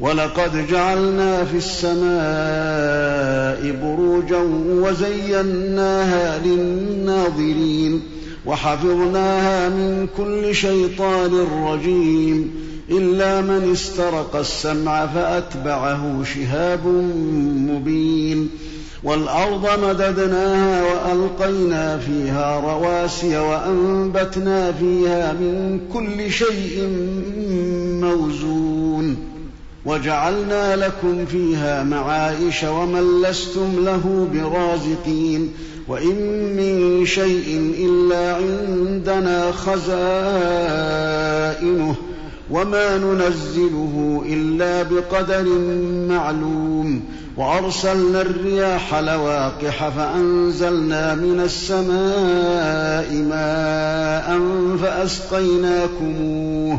ولقد جعلنا في السماء بروجا وزيناها للناظرين وحفظناها من كل شيطان رجيم إلا من استرق السمع فأتبعه شهاب مبين والأرض مددناها وألقينا فيها رواسي وأنبتنا فيها من كل شيء موزون وجعلنا لكم فيها معايش ومن لستم له برازقين وإن من شيء إلا عندنا خزائنه وما ننزله إلا بقدر معلوم وأرسلنا الرياح لواقح فأنزلنا من السماء ماء فأسقيناكموه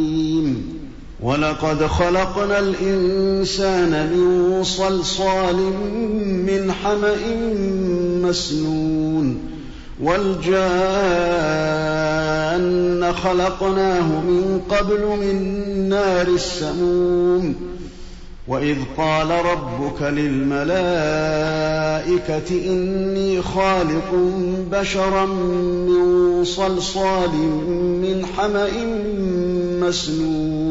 ولقد خلقنا الإنسان من صلصال من حمأ مسنون والجان خلقناه من قبل من نار السموم وإذ قال ربك للملائكة إني خالق بشرا من صلصال من حمأ مسنون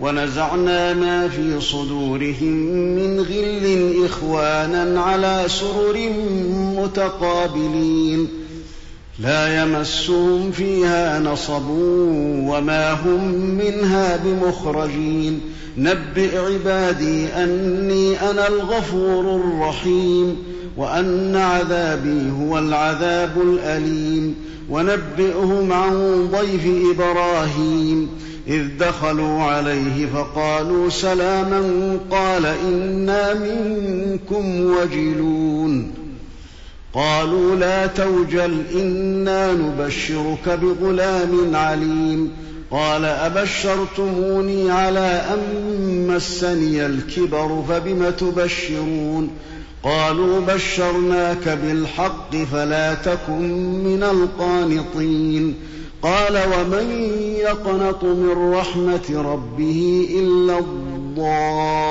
ونزعنا ما في صدورهم من غل إخوانا على سرر متقابلين. لا يمسهم فيها نصب وما هم منها بمخرجين. نبئ عبادي أني أنا الغفور الرحيم وأن عذابي هو العذاب الأليم. ونبئهم عن ضيف إبراهيم. إذ دخلوا عليه فقالوا سلاما قال إنا منكم وجلون. قالوا لا توجل إنا نبشرك بغلام عليم. قال أبشرتموني على أن مسني الكبر فبم تبشرون؟ قالوا بشرناك بالحق فلا تكن من القانطين. قال ومن يقنط من رحمة ربه إلا الضالون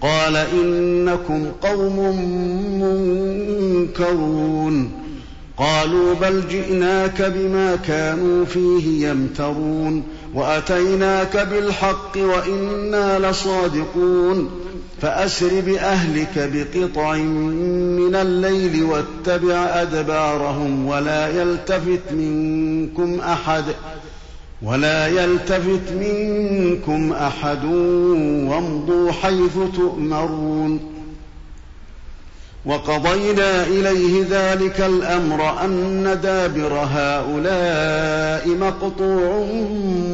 قال إنكم قوم منكرون. قالوا بل جئناك بما كانوا فيه يمترون. وأتيناك بالحق وإنا لصادقون. فأسر بأهلك بقطع من الليل واتبع أدبارهم ولا يلتفت منكم أحد. ولا يلتفت منكم أحد وامضوا حيث تؤمرون وقضينا إليه ذلك الأمر أن دابر هؤلاء مقطوع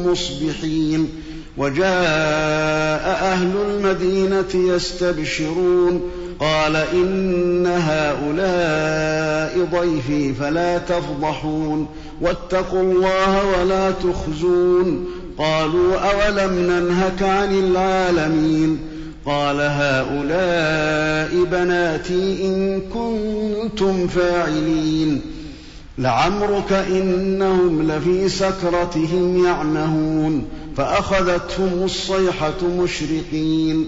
مصبحين وجاء أهل المدينة يستبشرون قال إن هؤلاء ضيفي فلا تفضحون واتقوا الله ولا تخزون قالوا أولم ننهك عن العالمين قال هؤلاء بناتي إن كنتم فاعلين لعمرك إنهم لفي سكرتهم يعمهون فأخذتهم الصيحة مشرقين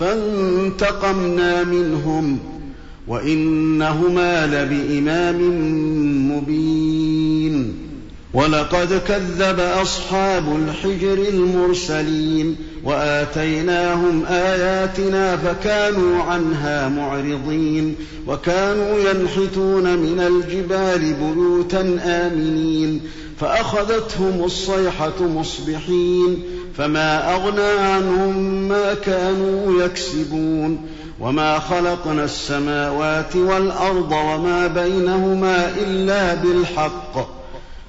فانتقمنا منهم وإنهما لبإمام مبين. ولقد كذب أصحاب الحجر المرسلين. وآتيناهم آياتنا فكانوا عنها معرضين وكانوا ينحتون من الجبال بيوتا آمنين فأخذتهم الصيحة مصبحين فما أغنى عنهم ما كانوا يكسبون وما خلقنا السماوات والأرض وما بينهما إلا بالحق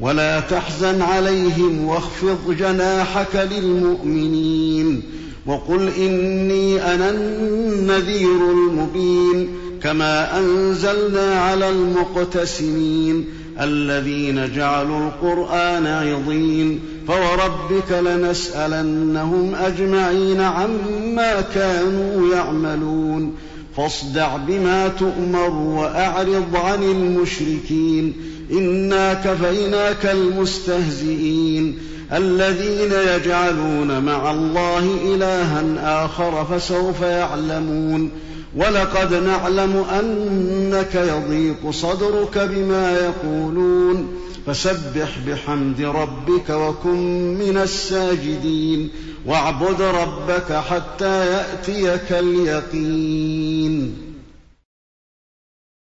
ولا تحزن عليهم واخفض جناحك للمؤمنين وقل إني أنا النذير المبين كما أنزلنا على المقتسمين الذين جعلوا القرآن عضين فوربك لنسألنهم أجمعين عما كانوا يعملون فاصدع بما تؤمر وأعرض عن المشركين. إنا كفيناك المستهزئين. الذين يجعلون مع الله إلها آخر فسوف يعلمون. ولقد نعلم أنك يضيق صدرك بما يقولون. فسبح بحمد ربك وكن من الساجدين. واعبد ربك حتى يأتيك اليقين.